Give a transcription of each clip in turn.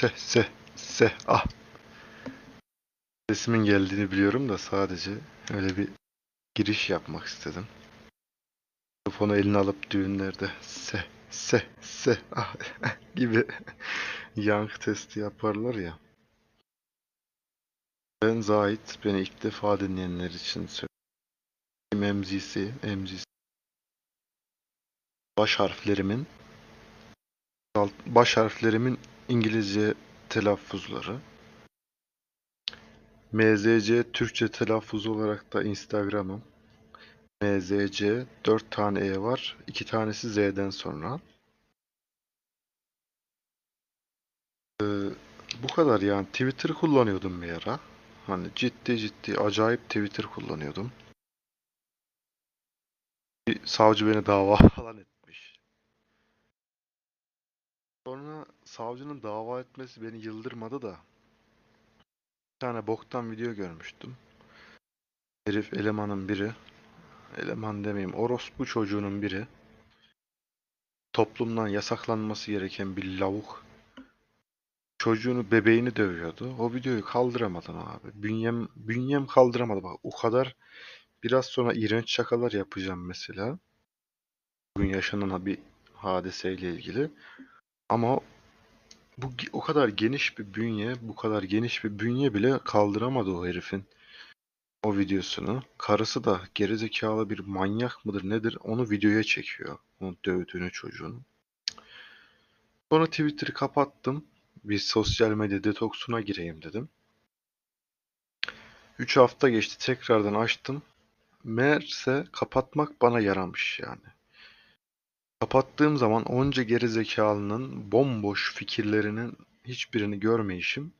Se se se ah. Sesimin geldiğini biliyorum da sadece öyle bir giriş yapmak istedim. Mikrofonu eline alıp düğünlerde se se se ah gibi yankı testi yaparlar ya. Ben Zahit, beni ilk defa dinleyenler için söyleyeyim. MZC, MZC. Baş harflerimin baş harflerimin İngilizce telaffuzları. MZC Türkçe telaffuz olarak da Instagram'ım. MZC 4 tane E var. 2 tanesi Z'den sonra. Ee, bu kadar yani. Twitter kullanıyordum bir ara. Hani ciddi ciddi acayip Twitter kullanıyordum. Bir savcı beni dava falan etmiş. Sonra savcının dava etmesi beni yıldırmadı da bir tane boktan video görmüştüm. Herif elemanın biri, eleman demeyeyim, orospu çocuğunun biri toplumdan yasaklanması gereken bir lavuk çocuğunu, bebeğini dövüyordu. O videoyu kaldıramadım abi. Bünyem, bünyem kaldıramadı. Bak o kadar biraz sonra iğrenç şakalar yapacağım mesela. Bugün yaşanan bir hadiseyle ilgili. Ama bu o kadar geniş bir bünye, bu kadar geniş bir bünye bile kaldıramadı o herifin o videosunu. Karısı da gerizekalı bir manyak mıdır nedir onu videoya çekiyor. Onu dövdüğünü çocuğunu. Sonra Twitter'ı kapattım. Bir sosyal medya detoksuna gireyim dedim. 3 hafta geçti tekrardan açtım. Meğerse kapatmak bana yaramış yani. Kapattığım zaman onca gerizekalının bomboş fikirlerinin hiçbirini görmeyişim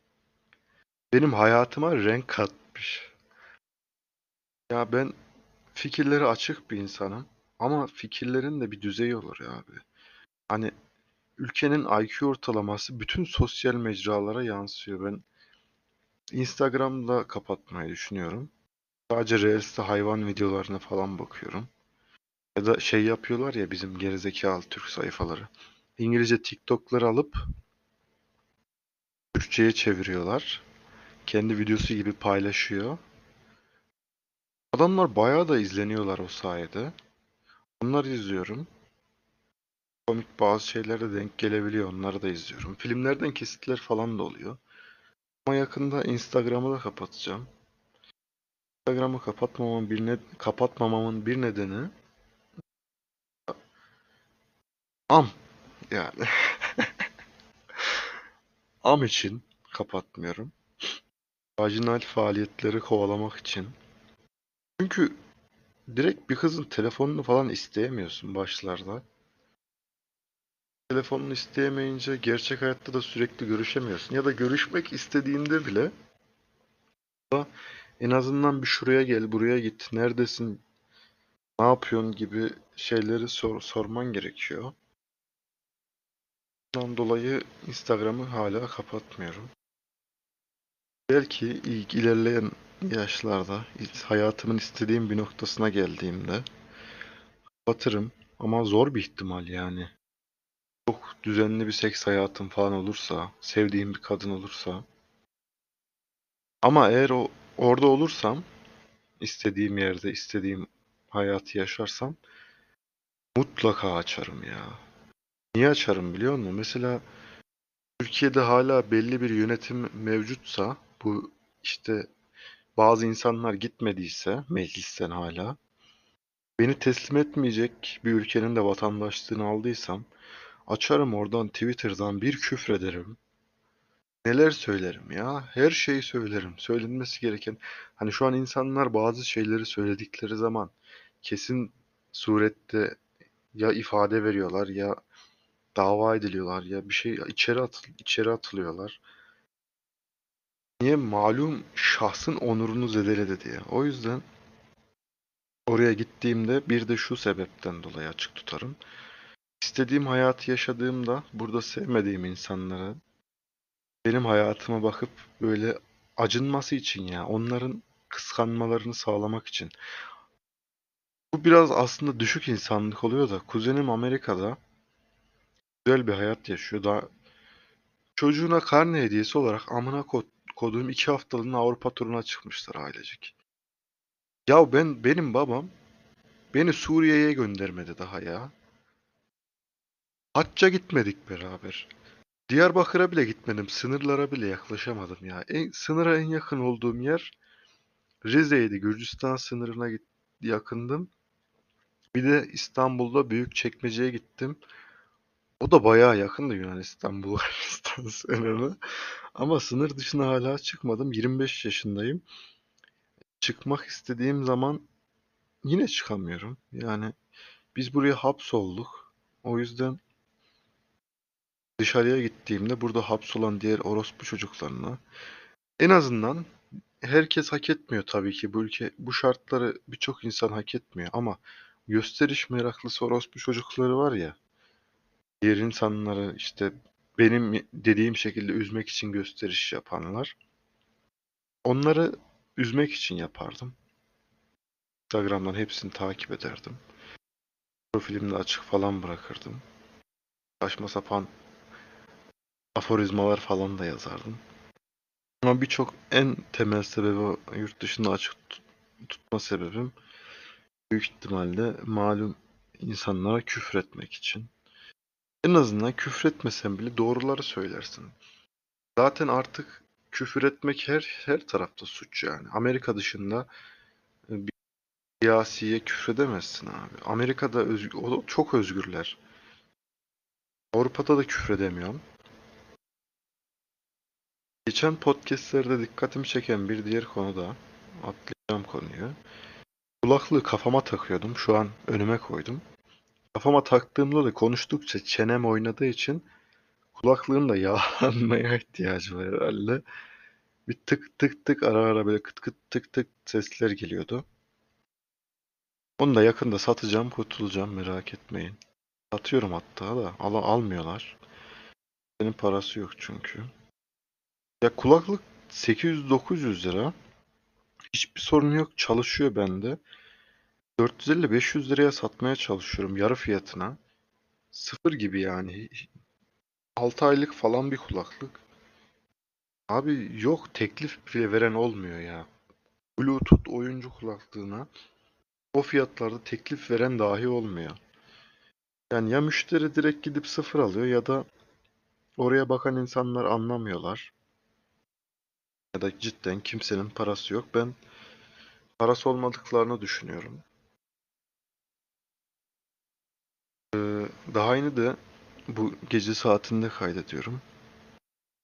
benim hayatıma renk katmış. Ya ben fikirleri açık bir insanım ama fikirlerin de bir düzeyi olur ya abi. Hani ülkenin IQ ortalaması bütün sosyal mecralara yansıyor. Ben Instagram'da kapatmayı düşünüyorum. Sadece Reels'te hayvan videolarına falan bakıyorum. Ya da şey yapıyorlar ya bizim gerizekalı Türk sayfaları. İngilizce TikTok'ları alıp Türkçe'ye çeviriyorlar. Kendi videosu gibi paylaşıyor. Adamlar bayağı da izleniyorlar o sayede. Onları izliyorum. Komik bazı şeylere denk gelebiliyor. Onları da izliyorum. Filmlerden kesitler falan da oluyor. Ama yakında Instagram'ı da kapatacağım. Instagram'ı kapatmamamın bir ne kapatmamamın bir nedeni am yani. am için kapatmıyorum. Vajinal faaliyetleri kovalamak için. Çünkü direkt bir kızın telefonunu falan isteyemiyorsun başlarda. Telefonunu isteyemeyince gerçek hayatta da sürekli görüşemiyorsun. Ya da görüşmek istediğinde bile en azından bir şuraya gel, buraya git, neredesin, ne yapıyorsun gibi şeyleri sor, sorman gerekiyor. Bundan dolayı Instagram'ı hala kapatmıyorum. Belki ilk ilerleyen yaşlarda, hayatımın istediğim bir noktasına geldiğimde kapatırım. Ama zor bir ihtimal yani. Çok düzenli bir seks hayatım falan olursa, sevdiğim bir kadın olursa. Ama eğer o orada olursam, istediğim yerde, istediğim hayatı yaşarsam mutlaka açarım ya. Niye açarım biliyor musun? Mesela Türkiye'de hala belli bir yönetim mevcutsa, bu işte bazı insanlar gitmediyse meclisten hala, beni teslim etmeyecek bir ülkenin de vatandaşlığını aldıysam, açarım oradan Twitter'dan bir küfrederim. Neler söylerim ya? Her şeyi söylerim. Söylenmesi gereken. Hani şu an insanlar bazı şeyleri söyledikleri zaman kesin surette ya ifade veriyorlar ya dava ediliyorlar ya bir şey içeri atıl içeri atılıyorlar. Niye? Malum şahsın onurunu zedeledi diye. O yüzden oraya gittiğimde bir de şu sebepten dolayı açık tutarım. İstediğim hayatı yaşadığımda burada sevmediğim insanlara benim hayatıma bakıp böyle acınması için ya onların kıskanmalarını sağlamak için. Bu biraz aslında düşük insanlık oluyor da kuzenim Amerika'da güzel bir hayat yaşıyor. Daha çocuğuna karne hediyesi olarak amına kod, koduğum iki haftalığına Avrupa turuna çıkmışlar ailecek. Ya ben benim babam beni Suriye'ye göndermedi daha ya. Hacca gitmedik beraber. Diyarbakır'a bile gitmedim. Sınırlara bile yaklaşamadım ya. En, sınıra en yakın olduğum yer Rize'ydi. Gürcistan sınırına git, yakındım. Bir de İstanbul'da Büyükçekmece'ye gittim. O da bayağı yakındı Yunanistan Bulgaristan sınırına. Ama sınır dışına hala çıkmadım. 25 yaşındayım. Çıkmak istediğim zaman yine çıkamıyorum. Yani biz buraya hapsolduk. O yüzden dışarıya gittiğimde burada hapsolan diğer orospu çocuklarına en azından herkes hak etmiyor tabii ki bu ülke bu şartları birçok insan hak etmiyor ama gösteriş meraklısı orospu çocukları var ya diğer insanları işte benim dediğim şekilde üzmek için gösteriş yapanlar onları üzmek için yapardım. Instagram'dan hepsini takip ederdim. Profilimde açık falan bırakırdım. Saçma sapan aforizmalar falan da yazardım. Ama birçok en temel sebebi yurt dışında açık tut- tutma sebebim büyük ihtimalle malum insanlara küfür etmek için. En azından küfür etmesen bile doğruları söylersin. Zaten artık küfür etmek her her tarafta suç yani. Amerika dışında e, bir siyasiye küfür edemezsin abi. Amerika'da özgür, o- çok özgürler. Avrupa'da da küfür edemiyorum. Geçen podcastlerde dikkatimi çeken bir diğer konu da atlayacağım konuyu. Kulaklığı kafama takıyordum. Şu an önüme koydum. Kafama taktığımda da konuştukça çenem oynadığı için kulaklığın da yağlanmaya ihtiyacı var herhalde. Bir tık tık tık ara ara böyle kıt kıt tık tık sesler geliyordu. Onu da yakında satacağım, kurtulacağım merak etmeyin. Satıyorum hatta da al almıyorlar. Benim parası yok çünkü. Ya kulaklık 800-900 lira. Hiçbir sorun yok. Çalışıyor bende. 450-500 liraya satmaya çalışıyorum yarı fiyatına. Sıfır gibi yani. 6 aylık falan bir kulaklık. Abi yok teklif bile veren olmuyor ya. Bluetooth oyuncu kulaklığına o fiyatlarda teklif veren dahi olmuyor. Yani ya müşteri direkt gidip sıfır alıyor ya da oraya bakan insanlar anlamıyorlar. Ya da cidden kimsenin parası yok. Ben parası olmadıklarını düşünüyorum. Ee, daha yeni de bu gece saatinde kaydediyorum.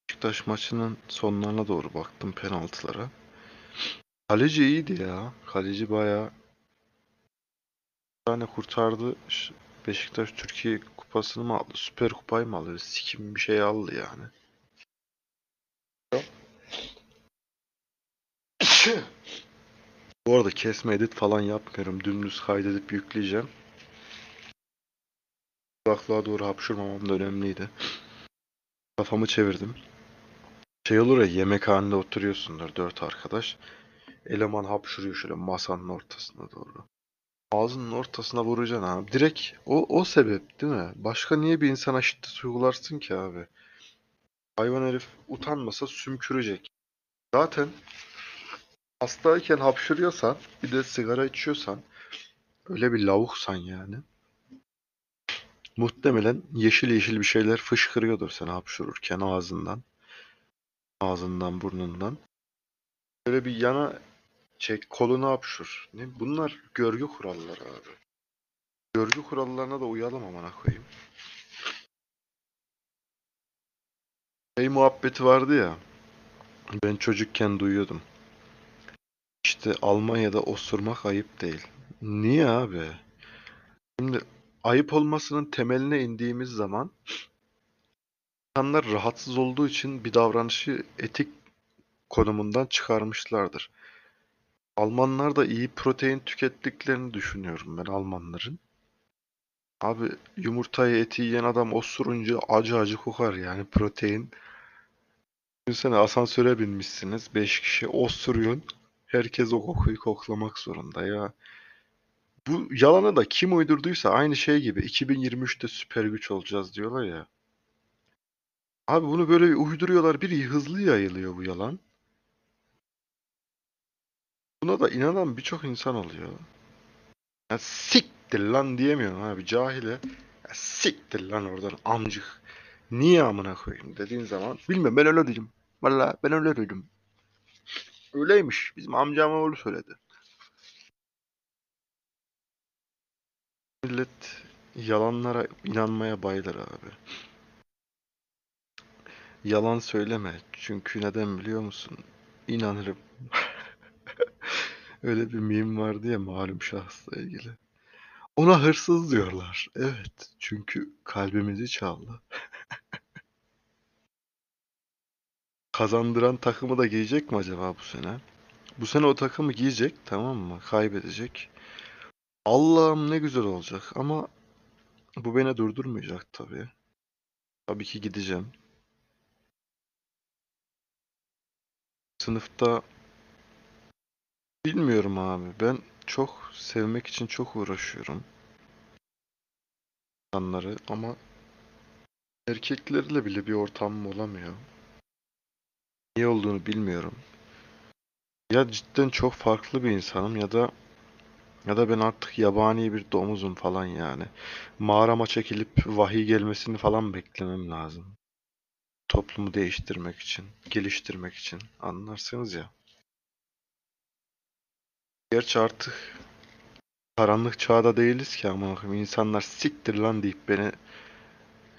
Beşiktaş maçının sonlarına doğru baktım penaltılara. Kaleci iyiydi ya. Kaleci bayağı tane kurtardı. Beşiktaş Türkiye kupasını mı aldı? Süper kupayı mı aldı? Sikim bir şey aldı yani. Bu arada kesme edit falan yapmıyorum. Dümdüz kaydedip yükleyeceğim. Kulaklığa doğru hapşurmamam da önemliydi. Kafamı çevirdim. Şey olur ya yemekhanede oturuyorsundur dört arkadaş. Eleman hapşuruyor şöyle masanın ortasına doğru. Ağzının ortasına vuracaksın abi. Direkt o, o sebep değil mi? Başka niye bir insana şiddet uygularsın ki abi? Hayvan herif utanmasa sümkürecek. Zaten hastayken hapşırıyorsan bir de sigara içiyorsan öyle bir lavuksan yani. Muhtemelen yeşil yeşil bir şeyler fışkırıyordur sen hapşururken ağzından. Ağzından burnundan. Böyle bir yana çek kolunu hapşur. Ne? Bunlar görgü kuralları abi. Görgü kurallarına da uyalım amına koyayım. Şey muhabbeti vardı ya. Ben çocukken duyuyordum. İşte Almanya'da osurmak ayıp değil. Niye abi? Şimdi ayıp olmasının temeline indiğimiz zaman insanlar rahatsız olduğu için bir davranışı etik konumundan çıkarmışlardır. Almanlar da iyi protein tükettiklerini düşünüyorum ben Almanların. Abi yumurtayı eti yiyen adam osurunca acı acı kokar yani protein. Düşünsene asansöre binmişsiniz 5 kişi osuruyorsun. Herkes o kokuyu koklamak zorunda ya. Bu yalanı da kim uydurduysa aynı şey gibi 2023'te süper güç olacağız diyorlar ya. Abi bunu böyle uyduruyorlar. Bir hızlı yayılıyor bu yalan. Buna da inanan birçok insan oluyor. Ya siktir lan diyemiyorum abi cahile. Ya siktir lan oradan amcık. Niye amına koyayım dediğin zaman bilmem ben öyle dedim. Valla ben öyle dedim. Öyleymiş. Bizim amcam oğlu söyledi. Millet yalanlara inanmaya bayılır abi. Yalan söyleme. Çünkü neden biliyor musun? İnanırım. Öyle bir meme vardı ya malum şahısla ilgili. Ona hırsız diyorlar. Evet. Çünkü kalbimizi çaldı. Kazandıran takımı da giyecek mi acaba bu sene? Bu sene o takımı giyecek tamam mı? Kaybedecek. Allah'ım ne güzel olacak ama bu beni durdurmayacak tabii. Tabii ki gideceğim. Sınıfta bilmiyorum abi. Ben çok sevmek için çok uğraşıyorum insanları ama erkeklerle bile bir ortamım olamıyor. Niye olduğunu bilmiyorum. Ya cidden çok farklı bir insanım ya da ya da ben artık yabani bir domuzum falan yani. Mağarama çekilip vahiy gelmesini falan beklemem lazım. Toplumu değiştirmek için, geliştirmek için. Anlarsınız ya. Gerçi artık karanlık çağda değiliz ki ama insanlar siktir lan deyip beni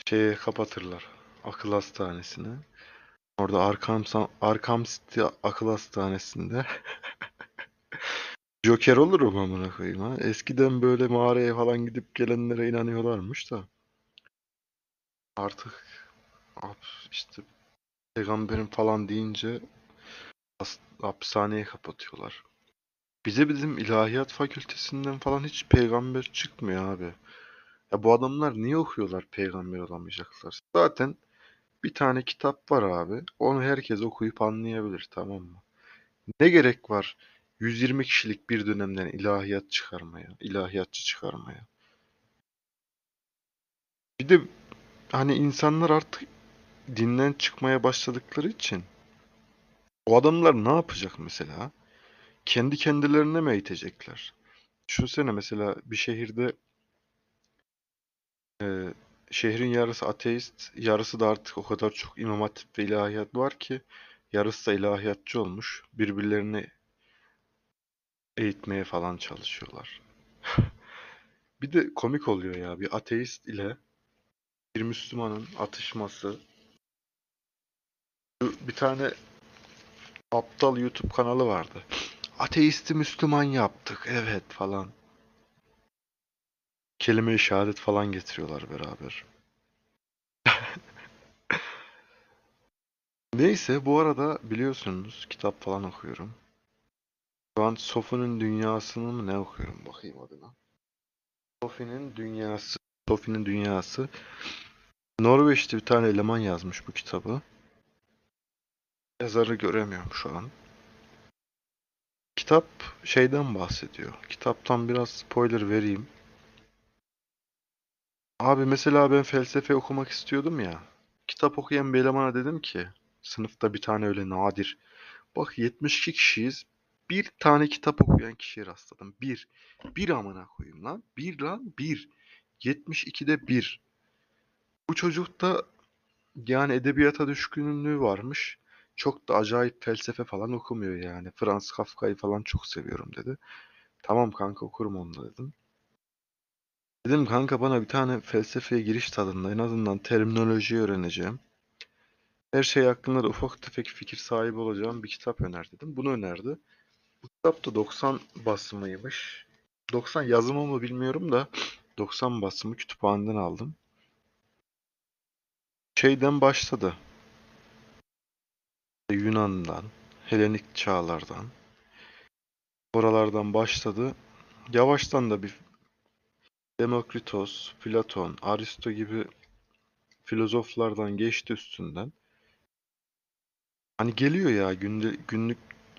şeye kapatırlar. Akıl hastanesine. Orada Arkham, Arkham City akıl hastanesinde Joker olurum amına koyayım ha. Eskiden böyle mağaraya falan gidip gelenlere inanıyorlarmış da. Artık işte peygamberin falan deyince has- hapishaneye kapatıyorlar. Bize bizim ilahiyat fakültesinden falan hiç peygamber çıkmıyor abi. Ya bu adamlar niye okuyorlar peygamber olamayacaklar? Zaten bir tane kitap var abi. Onu herkes okuyup anlayabilir tamam mı? Ne gerek var 120 kişilik bir dönemden ilahiyat çıkarmaya, ilahiyatçı çıkarmaya? Bir de hani insanlar artık dinden çıkmaya başladıkları için o adamlar ne yapacak mesela? Kendi kendilerine mi eğitecekler? Düşünsene mesela bir şehirde e, şehrin yarısı ateist, yarısı da artık o kadar çok imam hatip ve ilahiyat var ki yarısı da ilahiyatçı olmuş. Birbirlerini eğitmeye falan çalışıyorlar. Bir de komik oluyor ya bir ateist ile bir Müslümanın atışması. Bir tane aptal YouTube kanalı vardı. Ateisti Müslüman yaptık evet falan. Kelime-i şehadet falan getiriyorlar beraber. Neyse bu arada biliyorsunuz kitap falan okuyorum. Şu an Sophie'nin Dünyası'nı mı ne okuyorum bakayım adına. Sophie'nin Dünyası. Sophie'nin Dünyası. Norveç'te bir tane eleman yazmış bu kitabı. Yazarı göremiyorum şu an. Kitap şeyden bahsediyor. Kitaptan biraz spoiler vereyim. Abi mesela ben felsefe okumak istiyordum ya. Kitap okuyan bir elemana dedim ki sınıfta bir tane öyle nadir. Bak 72 kişiyiz. Bir tane kitap okuyan kişiye rastladım. Bir. Bir amına koyayım lan. Bir lan. Bir. 72'de bir. Bu çocukta yani edebiyata düşkünlüğü varmış. Çok da acayip felsefe falan okumuyor yani. Franz Kafka'yı falan çok seviyorum dedi. Tamam kanka okurum onu dedim. Dedim kanka bana bir tane felsefeye giriş tadında en azından terminolojiyi öğreneceğim. Her şey hakkında da ufak tefek fikir sahibi olacağım bir kitap öner dedim. Bunu önerdi. Bu kitap da 90 basımıymış. 90 yazımı mı bilmiyorum da 90 basımı kütüphaneden aldım. Şeyden başladı. Yunan'dan, Helenik çağlardan, oralardan başladı. Yavaştan da bir Demokritos, Platon, Aristo gibi filozoflardan geçti üstünden. Hani geliyor ya günde, günlük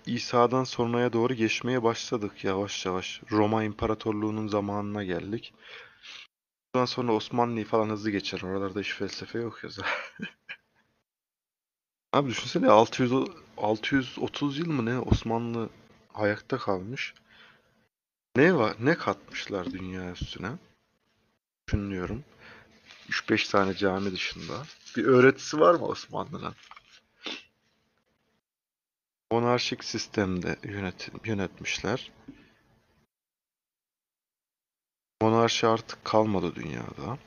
İsa'dan sonraya doğru geçmeye başladık yavaş yavaş. Roma İmparatorluğu'nun zamanına geldik. Ondan sonra Osmanlı'yı falan hızlı geçer. Oralarda hiç felsefe yok ya zaten. Abi düşünsene 600 o- 630 yıl mı ne Osmanlı ayakta kalmış. Ne var? Ne katmışlar dünya üstüne? Düşünüyorum. 3-5 tane cami dışında. Bir öğretisi var mı Osmanlı'nın? Monarşik sistemde yönet yönetmişler. Monarşi artık kalmadı dünyada.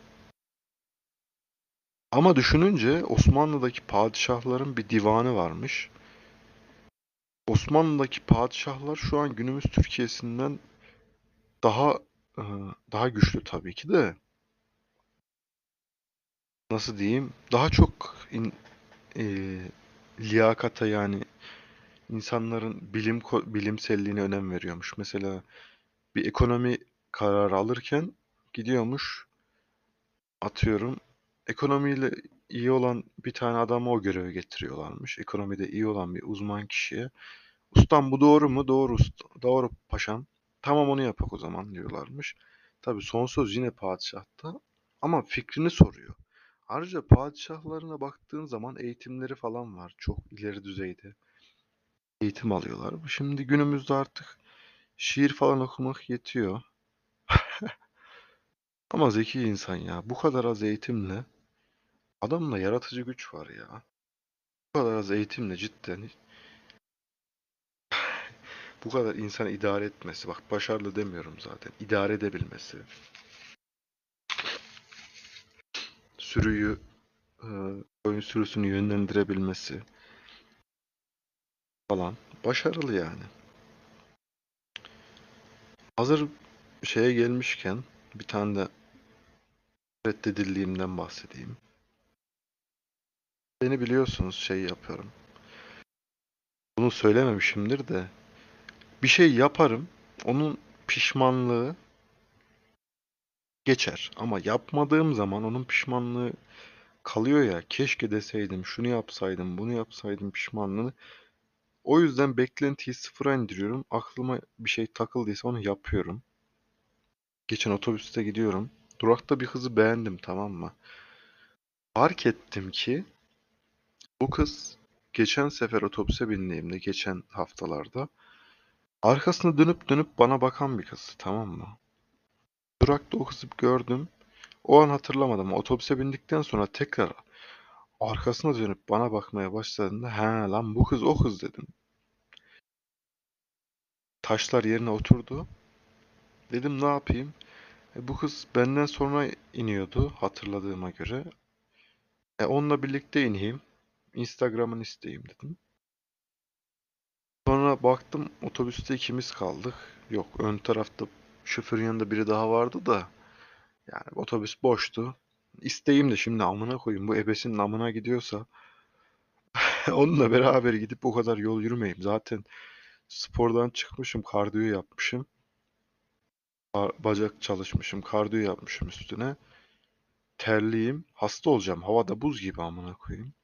Ama düşününce Osmanlı'daki padişahların bir divanı varmış. Osmanlı'daki padişahlar şu an günümüz Türkiye'sinden daha e, daha güçlü tabii ki de. Nasıl diyeyim? Daha çok in, e, liyakata yani insanların bilim bilimselliğine önem veriyormuş. Mesela bir ekonomi kararı alırken gidiyormuş atıyorum ekonomiyle iyi olan bir tane adamı o göreve getiriyorlarmış. Ekonomide iyi olan bir uzman kişiye. Ustam bu doğru mu? Doğru usta. Doğru paşam. Tamam onu yapak o zaman diyorlarmış. Tabii son söz yine padişahta ama fikrini soruyor. Ayrıca padişahlarına baktığın zaman eğitimleri falan var. Çok ileri düzeyde eğitim alıyorlar. Şimdi günümüzde artık şiir falan okumak yetiyor. Ama zeki insan ya. Bu kadar az eğitimle adamda yaratıcı güç var ya. Bu kadar az eğitimle cidden bu kadar insanı idare etmesi. Bak başarılı demiyorum zaten. İdare edebilmesi. Sürüyü e, oyun sürüsünü yönlendirebilmesi falan. Başarılı yani. Hazır şeye gelmişken bir tane de reddedildiğimden bahsedeyim. Beni biliyorsunuz şey yapıyorum. Bunu söylememişimdir de bir şey yaparım. Onun pişmanlığı geçer. Ama yapmadığım zaman onun pişmanlığı kalıyor ya. Keşke deseydim, şunu yapsaydım, bunu yapsaydım pişmanlığını. O yüzden beklentiyi sıfıra indiriyorum. Aklıma bir şey takıldıysa onu yapıyorum. Geçen otobüste gidiyorum. Durakta bir kızı beğendim tamam mı? Fark ettim ki bu kız geçen sefer otobüse bindiğimde geçen haftalarda arkasını dönüp dönüp bana bakan bir kız tamam mı? Durakta o kızı gördüm. O an hatırlamadım. Otobüse bindikten sonra tekrar arkasına dönüp bana bakmaya başladığında he lan bu kız o kız dedim. Taşlar yerine oturdu. Dedim ne yapayım? E, bu kız benden sonra iniyordu hatırladığıma göre. E, onunla birlikte ineyim. Instagram'ını isteyeyim dedim. Sonra baktım otobüste ikimiz kaldık. Yok ön tarafta şoförün yanında biri daha vardı da. Yani otobüs boştu. İsteyeyim de şimdi amına koyayım bu ebesinin amına gidiyorsa onunla beraber gidip o kadar yol yürümeyeyim. Zaten spordan çıkmışım, kardiyo yapmışım. Ba- Bacak çalışmışım, kardiyo yapmışım üstüne. Terliyim, hasta olacağım. Havada buz gibi amına koyayım.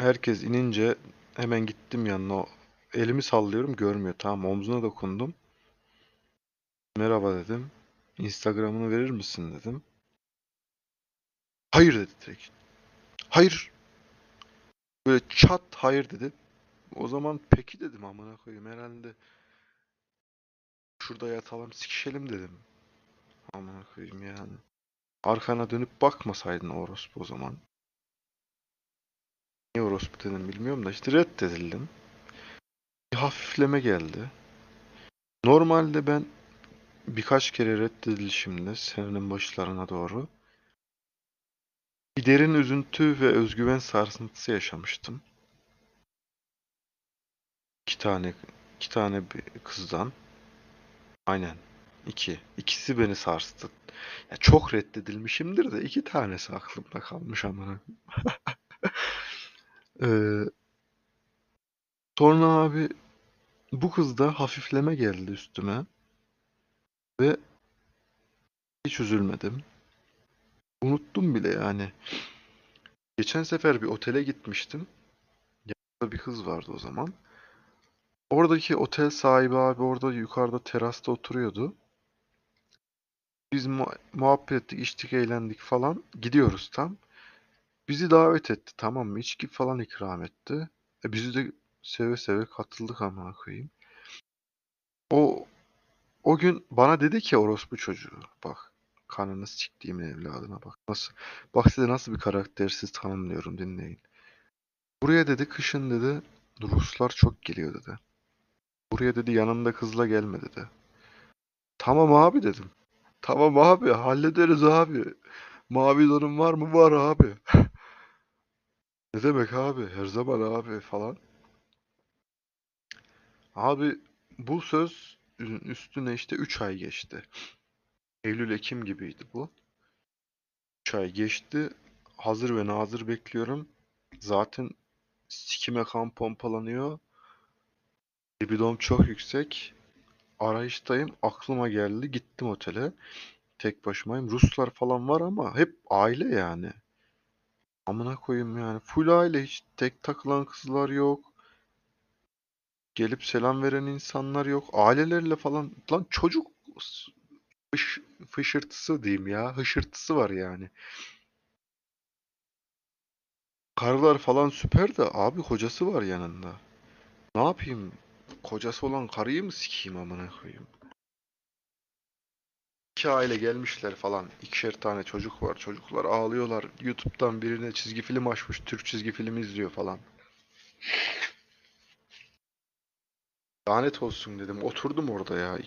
Herkes inince hemen gittim yanına. Elimi sallıyorum görmüyor. Tamam omzuna dokundum. Merhaba dedim. Instagram'ını verir misin dedim. Hayır dedi direkt. Hayır. Böyle çat hayır dedi. O zaman peki dedim amına koyayım herhalde. Şurada yatalım sikişelim dedim. Amına koyayım yani. Arkana dönüp bakmasaydın orospu o zaman. Niye orospu dedim bilmiyorum da işte reddedildim. Bir hafifleme geldi. Normalde ben birkaç kere reddedilişimde senenin başlarına doğru bir derin üzüntü ve özgüven sarsıntısı yaşamıştım. İki tane iki tane bir kızdan. Aynen. iki. İkisi beni sarstı. Ya çok reddedilmişimdir de iki tanesi aklımda kalmış amına. Ee, sonra abi bu kızda hafifleme geldi üstüme ve hiç üzülmedim. Unuttum bile yani. Geçen sefer bir otele gitmiştim. Yanımda bir kız vardı o zaman. Oradaki otel sahibi abi orada yukarıda terasta oturuyordu. Biz mu- muhabbet ettik, içtik, eğlendik falan. Gidiyoruz tam. Bizi davet etti tamam mı? İçki falan ikram etti. E biz de seve seve katıldık amına koyayım. O o gün bana dedi ki orospu çocuğu bak kanını siktiğimin evladına bak. Nasıl bak size nasıl bir karaktersiz tanımlıyorum dinleyin. Buraya dedi kışın dedi Ruslar çok geliyor dedi. Buraya dedi yanında kızla gelme dedi. Tamam abi dedim. Tamam abi hallederiz abi. Mavi donun var mı? Var abi. Ne demek abi? Her zaman abi falan. Abi bu söz üstüne işte 3 ay geçti. Eylül-Ekim gibiydi bu. 3 ay geçti. Hazır ve nazır bekliyorum. Zaten sikime kan pompalanıyor. Libidom çok yüksek. Arayıştayım. Aklıma geldi. Gittim otele. Tek başımayım. Ruslar falan var ama hep aile yani. Amına koyayım yani. Full aile. Hiç tek takılan kızlar yok. Gelip selam veren insanlar yok. Ailelerle falan. Lan çocuk fış, fışırtısı diyeyim ya. Hışırtısı var yani. Karılar falan süper de abi kocası var yanında. Ne yapayım? Kocası olan karıyı mı sikeyim amına koyayım? İki aile gelmişler falan. İkişer tane çocuk var. Çocuklar ağlıyorlar. YouTube'dan birine çizgi film açmış. Türk çizgi film izliyor falan. Lanet olsun dedim. Oturdum orada ya.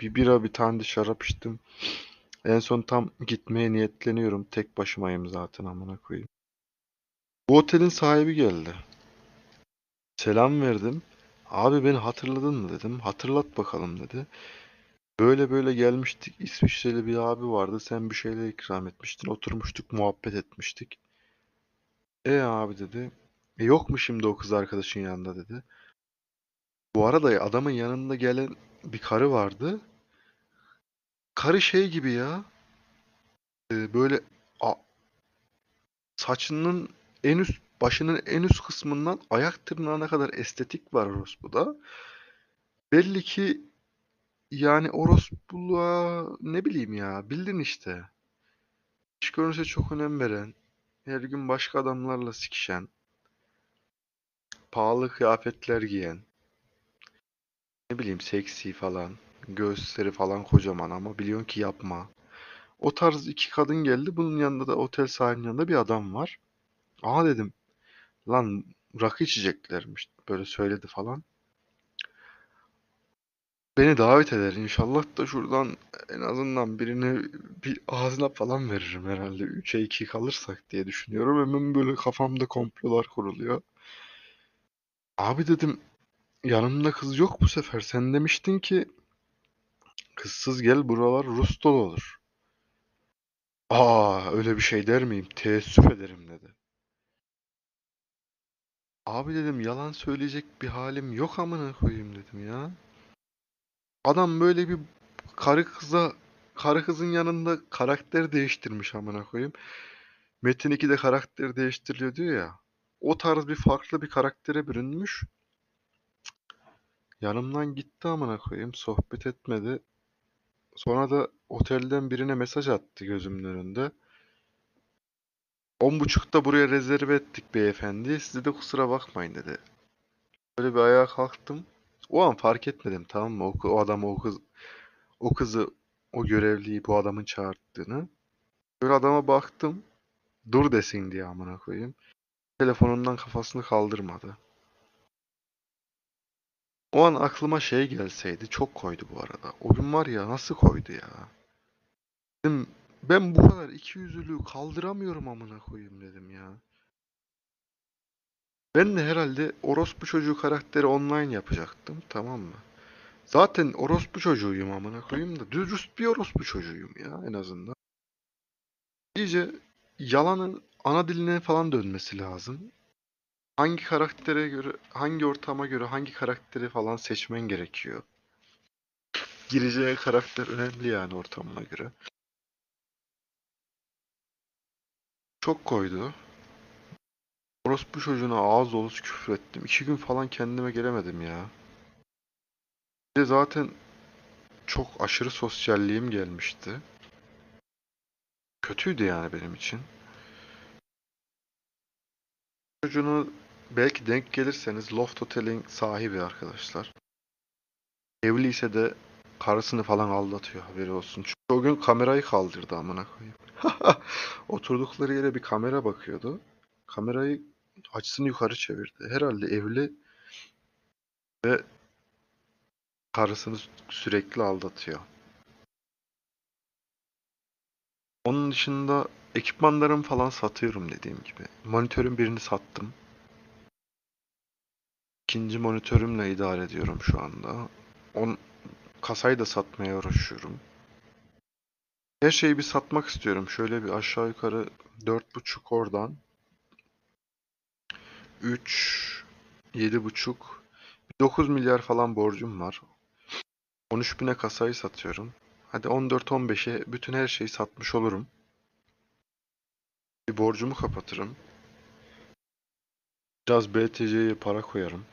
Bir bira bir tane de şarap içtim. En son tam gitmeye niyetleniyorum. Tek başımayım zaten amına koyayım. Bu otelin sahibi geldi. Selam verdim. Abi beni hatırladın mı dedim. Hatırlat bakalım dedi. Böyle böyle gelmiştik. İsviçreli bir abi vardı. Sen bir şeyler ikram etmiştin. Oturmuştuk, muhabbet etmiştik. E abi dedi. E yok mu şimdi o kız arkadaşın yanında dedi. Bu arada adamın yanında gelen bir karı vardı. Karı şey gibi ya. e, böyle a- saçının en üst başının en üst kısmından ayak tırnağına kadar estetik var orospuda. Belli ki yani orospuluğa ne bileyim ya bildin işte. İş görünüşe çok önem veren, her gün başka adamlarla sikişen, pahalı kıyafetler giyen, ne bileyim seksi falan, göğüsleri falan kocaman ama biliyorsun ki yapma. O tarz iki kadın geldi. Bunun yanında da otel sahibinin yanında bir adam var. Aa dedim lan rakı içeceklermiş. Böyle söyledi falan. Beni davet eder inşallah da şuradan en azından birini bir ağzına falan veririm herhalde. 3'e 2 kalırsak diye düşünüyorum. Hemen böyle kafamda komplolar kuruluyor. Abi dedim yanımda kız yok bu sefer. Sen demiştin ki kızsız gel buralar Rus dolu olur. Aa öyle bir şey der miyim? Teessüf ederim dedi. Abi dedim yalan söyleyecek bir halim yok amına koyayım dedim ya. Adam böyle bir karı kıza karı kızın yanında karakter değiştirmiş amına koyayım. Metin 2'de karakter değiştiriliyor diyor ya. O tarz bir farklı bir karaktere bürünmüş. Yanımdan gitti amına koyayım. Sohbet etmedi. Sonra da otelden birine mesaj attı gözümün önünde. 10.30'da buraya rezerve ettik beyefendi. Size de kusura bakmayın dedi. Böyle bir ayağa kalktım. O an fark etmedim tamam mı? O, o adam o kız o kızı o görevliyi bu adamın çağırttığını. Böyle adama baktım. Dur desin diye amına koyayım. Telefonundan kafasını kaldırmadı. O an aklıma şey gelseydi çok koydu bu arada. O gün var ya nasıl koydu ya. Dedim ben bu kadar ikiyüzlülüğü kaldıramıyorum amına koyayım dedim ya. Ben de herhalde orospu çocuğu karakteri online yapacaktım tamam mı? Zaten orospu çocuğuyum amına koyayım da dürüst bir orospu çocuğuyum ya en azından. İyice yalanın ana diline falan dönmesi lazım. Hangi karaktere göre, hangi ortama göre hangi karakteri falan seçmen gerekiyor. Gireceği karakter önemli yani ortamına göre. Çok koydu. Orospu çocuğuna ağız dolusu küfür ettim. İki gün falan kendime gelemedim ya. Bir de zaten çok aşırı sosyalliğim gelmişti. Kötüydü yani benim için. çocuğunu belki denk gelirseniz Loft Otel'in sahibi arkadaşlar. Evliyse de karısını falan aldatıyor haberi olsun. Çünkü o gün kamerayı kaldırdı amına koyayım. Oturdukları yere bir kamera bakıyordu. Kamerayı açısını yukarı çevirdi. Herhalde evli ve karısını sürekli aldatıyor. Onun dışında ekipmanlarımı falan satıyorum dediğim gibi. Monitörün birini sattım. İkinci monitörümle idare ediyorum şu anda. On, kasayı da satmaya uğraşıyorum. Her şeyi bir satmak istiyorum. Şöyle bir aşağı yukarı 4.5 oradan. 3 7.5 9 milyar falan borcum var. 13 bine kasayı satıyorum. Hadi 14-15'e bütün her şeyi satmış olurum. Bir borcumu kapatırım. Biraz BTC'ye para koyarım.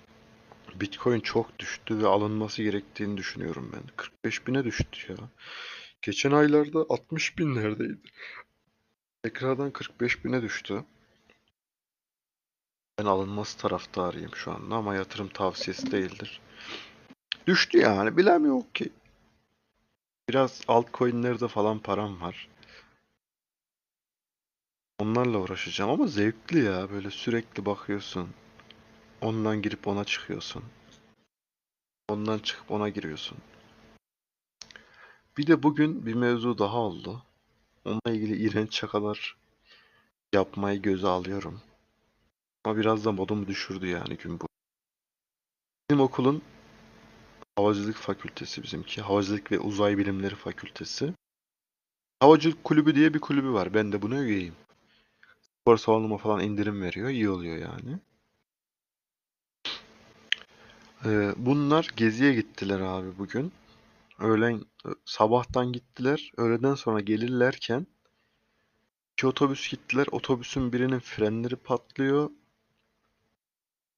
Bitcoin çok düştü ve alınması gerektiğini düşünüyorum ben. 45 bine düştü ya. Geçen aylarda 60 binlerdeydi. Tekrardan 45 bine düştü. Ben alınması taraftarıyım şu anda ama yatırım tavsiyesi değildir. Düştü yani bilemiyorum ki. Biraz altcoin'lerde falan param var. Onlarla uğraşacağım ama zevkli ya. Böyle sürekli bakıyorsun. Ondan girip ona çıkıyorsun. Ondan çıkıp ona giriyorsun. Bir de bugün bir mevzu daha oldu. Onunla ilgili iğrenç şakalar yapmayı göze alıyorum. Ama biraz da modumu düşürdü yani gün bu. Bizim okulun Havacılık Fakültesi bizimki. Havacılık ve Uzay Bilimleri Fakültesi. Havacılık Kulübü diye bir kulübü var. Ben de buna üyeyim. Spor salonuma falan indirim veriyor. İyi oluyor yani. Ee, bunlar geziye gittiler abi bugün. Öğlen sabahtan gittiler. Öğleden sonra gelirlerken iki otobüs gittiler. Otobüsün birinin frenleri patlıyor.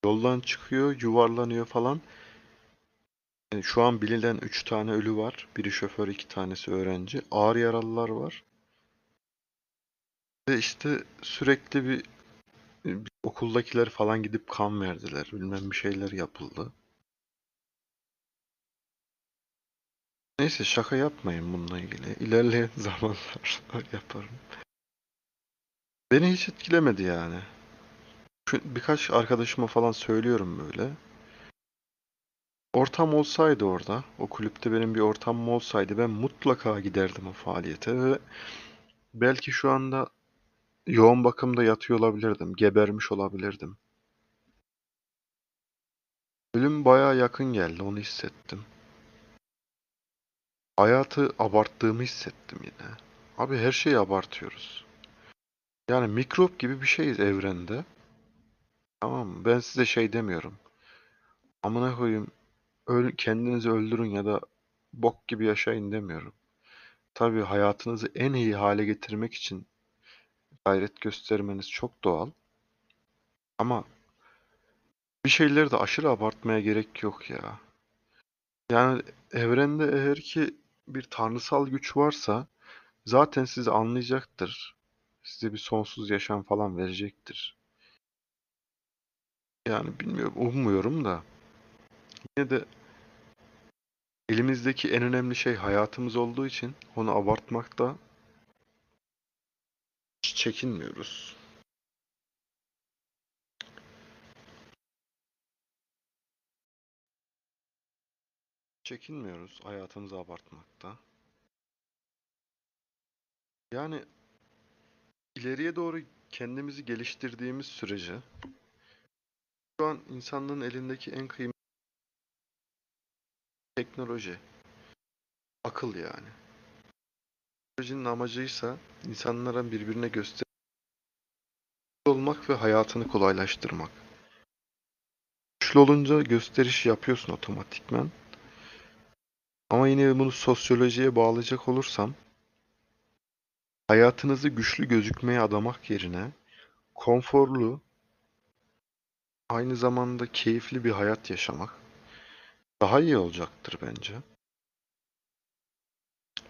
Yoldan çıkıyor, yuvarlanıyor falan. Yani şu an bilinen 3 tane ölü var. Biri şoför, iki tanesi öğrenci. Ağır yaralılar var. Ve işte sürekli bir, bir okuldakiler falan gidip kan verdiler. Bilmem bir şeyler yapıldı. Neyse şaka yapmayın bununla ilgili. İlerleyen zamanlar yaparım. Beni hiç etkilemedi yani. Birkaç arkadaşıma falan söylüyorum böyle. Ortam olsaydı orada, o kulüpte benim bir ortamım olsaydı ben mutlaka giderdim o faaliyete ve belki şu anda yoğun bakımda yatıyor olabilirdim, gebermiş olabilirdim. Ölüm bayağı yakın geldi, onu hissettim. Hayatı abarttığımı hissettim yine. Abi her şeyi abartıyoruz. Yani mikrop gibi bir şeyiz evrende. Tamam mı? Ben size şey demiyorum. Amına koyayım, öl kendinizi öldürün ya da bok gibi yaşayın demiyorum. Tabii hayatınızı en iyi hale getirmek için gayret göstermeniz çok doğal. Ama bir şeyleri de aşırı abartmaya gerek yok ya. Yani evrende eğer ki bir tanrısal güç varsa zaten sizi anlayacaktır. Size bir sonsuz yaşam falan verecektir. Yani bilmiyorum, ummuyorum da. Yine de elimizdeki en önemli şey hayatımız olduğu için onu abartmakta çekinmiyoruz. Çekinmiyoruz hayatımızı abartmakta. Yani ileriye doğru kendimizi geliştirdiğimiz sürece şu an insanlığın elindeki en kıymetli teknoloji, akıl yani. Teknolojinin amacıysa insanlara birbirine göster olmak ve hayatını kolaylaştırmak. Güçlü olunca gösteriş yapıyorsun otomatikman. Ama yine bunu sosyolojiye bağlayacak olursam hayatınızı güçlü gözükmeye adamak yerine konforlu, aynı zamanda keyifli bir hayat yaşamak daha iyi olacaktır bence.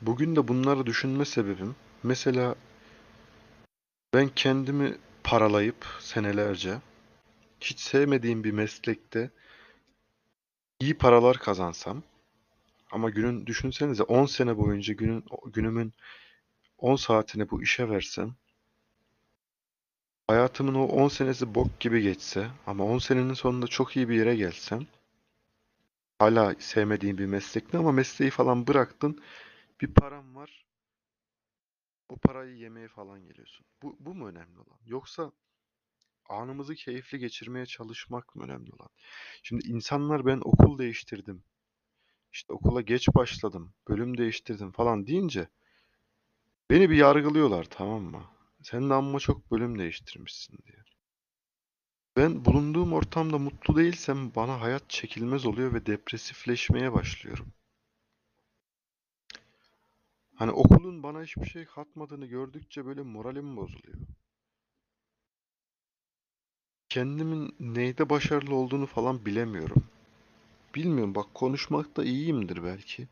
Bugün de bunları düşünme sebebim mesela ben kendimi paralayıp senelerce hiç sevmediğim bir meslekte iyi paralar kazansam ama günün düşünsenize 10 sene boyunca günün günümün 10 saatini bu işe versem hayatımın o 10 senesi bok gibi geçse ama 10 senenin sonunda çok iyi bir yere gelsem hala sevmediğim bir meslekte ama mesleği falan bıraktın bir param var o parayı yemeye falan geliyorsun. Bu, bu mu önemli olan? Yoksa anımızı keyifli geçirmeye çalışmak mı önemli olan? Şimdi insanlar ben okul değiştirdim. İşte okula geç başladım, bölüm değiştirdim falan deyince beni bir yargılıyorlar tamam mı? Sen de amma çok bölüm değiştirmişsin diye. Ben bulunduğum ortamda mutlu değilsem bana hayat çekilmez oluyor ve depresifleşmeye başlıyorum. Hani okulun bana hiçbir şey katmadığını gördükçe böyle moralim bozuluyor. Kendimin neyde başarılı olduğunu falan bilemiyorum. Bilmiyorum bak konuşmakta iyiyimdir belki.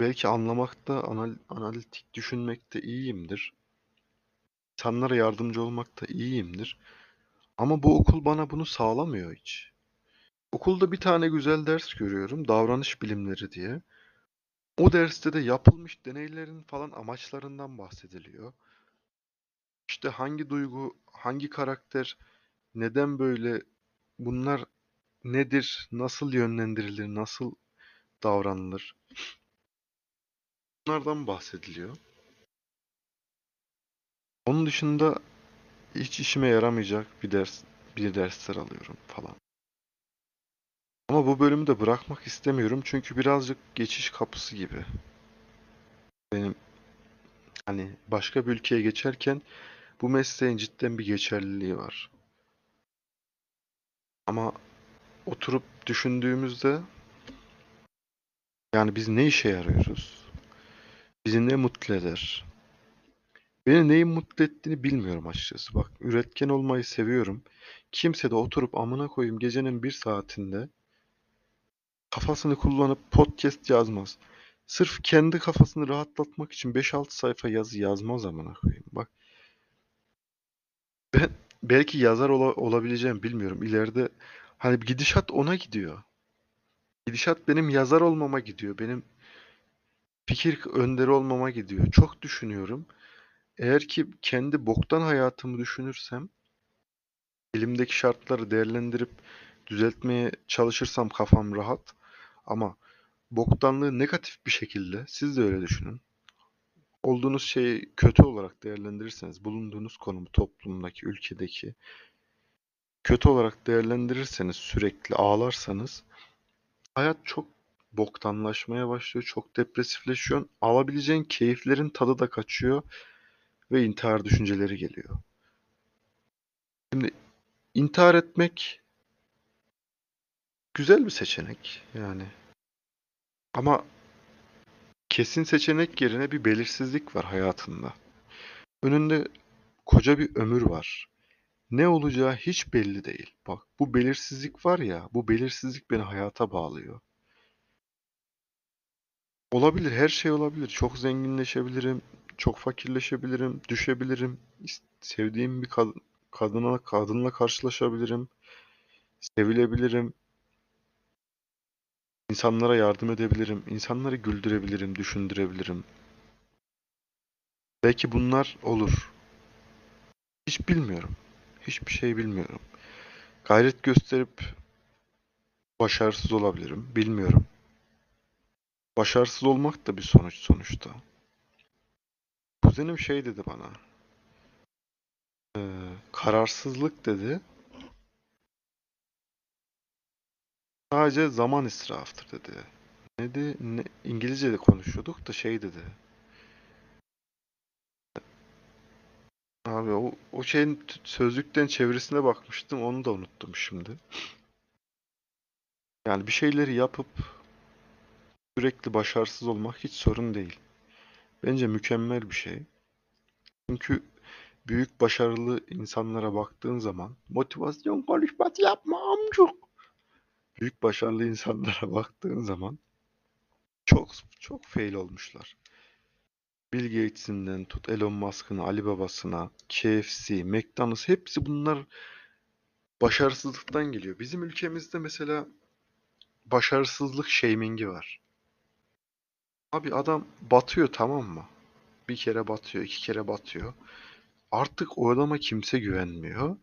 Belki anlamakta, anal analitik düşünmekte iyiyimdir. İnsanlara yardımcı olmakta iyiyimdir. Ama bu okul bana bunu sağlamıyor hiç. Okulda bir tane güzel ders görüyorum, davranış bilimleri diye. O derste de yapılmış deneylerin falan amaçlarından bahsediliyor. İşte hangi duygu, hangi karakter, neden böyle, bunlar nedir, nasıl yönlendirilir, nasıl davranılır? Bunlardan bahsediliyor. Onun dışında hiç işime yaramayacak bir ders, bir dersler alıyorum falan. Ama bu bölümü de bırakmak istemiyorum çünkü birazcık geçiş kapısı gibi. Benim hani başka bir ülkeye geçerken bu mesleğin cidden bir geçerliliği var. Ama oturup düşündüğümüzde yani biz ne işe yarıyoruz? Bizi ne mutlu eder? Beni neyin mutlu ettiğini bilmiyorum açıkçası. Bak üretken olmayı seviyorum. Kimse de oturup amına koyayım gecenin bir saatinde kafasını kullanıp podcast yazmaz. Sırf kendi kafasını rahatlatmak için 5-6 sayfa yazı yazmaz amına koyayım. Bak ben belki yazar ola- olabileceğim bilmiyorum. İleride hani gidişat ona gidiyor. Gidişat benim yazar olmama gidiyor. Benim fikir önderi olmama gidiyor. Çok düşünüyorum. Eğer ki kendi boktan hayatımı düşünürsem, elimdeki şartları değerlendirip düzeltmeye çalışırsam kafam rahat. Ama boktanlığı negatif bir şekilde, siz de öyle düşünün. Olduğunuz şeyi kötü olarak değerlendirirseniz, bulunduğunuz konumu toplumdaki, ülkedeki kötü olarak değerlendirirseniz, sürekli ağlarsanız hayat çok boktanlaşmaya başlıyor, çok depresifleşiyor. Alabileceğin keyiflerin tadı da kaçıyor ve intihar düşünceleri geliyor. Şimdi intihar etmek güzel bir seçenek yani. Ama kesin seçenek yerine bir belirsizlik var hayatında. Önünde koca bir ömür var. Ne olacağı hiç belli değil. Bak bu belirsizlik var ya, bu belirsizlik beni hayata bağlıyor. Olabilir, her şey olabilir. Çok zenginleşebilirim, çok fakirleşebilirim, düşebilirim. Sevdiğim bir kad- kadına, kadınla karşılaşabilirim, sevilebilirim, insanlara yardım edebilirim, insanları güldürebilirim, düşündürebilirim. Belki bunlar olur. Hiç bilmiyorum. Hiçbir şey bilmiyorum. Gayret gösterip başarısız olabilirim, bilmiyorum. Başarısız olmak da bir sonuç sonuçta. Kuzenim şey dedi bana. eee, kararsızlık dedi. Sadece zaman israfıdır dedi. Ne de ne, İngilizce de konuşuyorduk da şey dedi. Abi o, o şeyin sözlükten çevirisine bakmıştım onu da unuttum şimdi. Yani bir şeyleri yapıp sürekli başarısız olmak hiç sorun değil. Bence mükemmel bir şey. Çünkü büyük başarılı insanlara baktığın zaman motivasyon konuşması yapma amcuk. Büyük başarılı insanlara baktığın zaman çok çok fail olmuşlar. Bill Gates'inden tut Elon Musk'ına, Ali Babasına, KFC, McDonald's hepsi bunlar başarısızlıktan geliyor. Bizim ülkemizde mesela başarısızlık shamingi var. Abi adam batıyor tamam mı? Bir kere batıyor, iki kere batıyor. Artık o adama kimse güvenmiyor.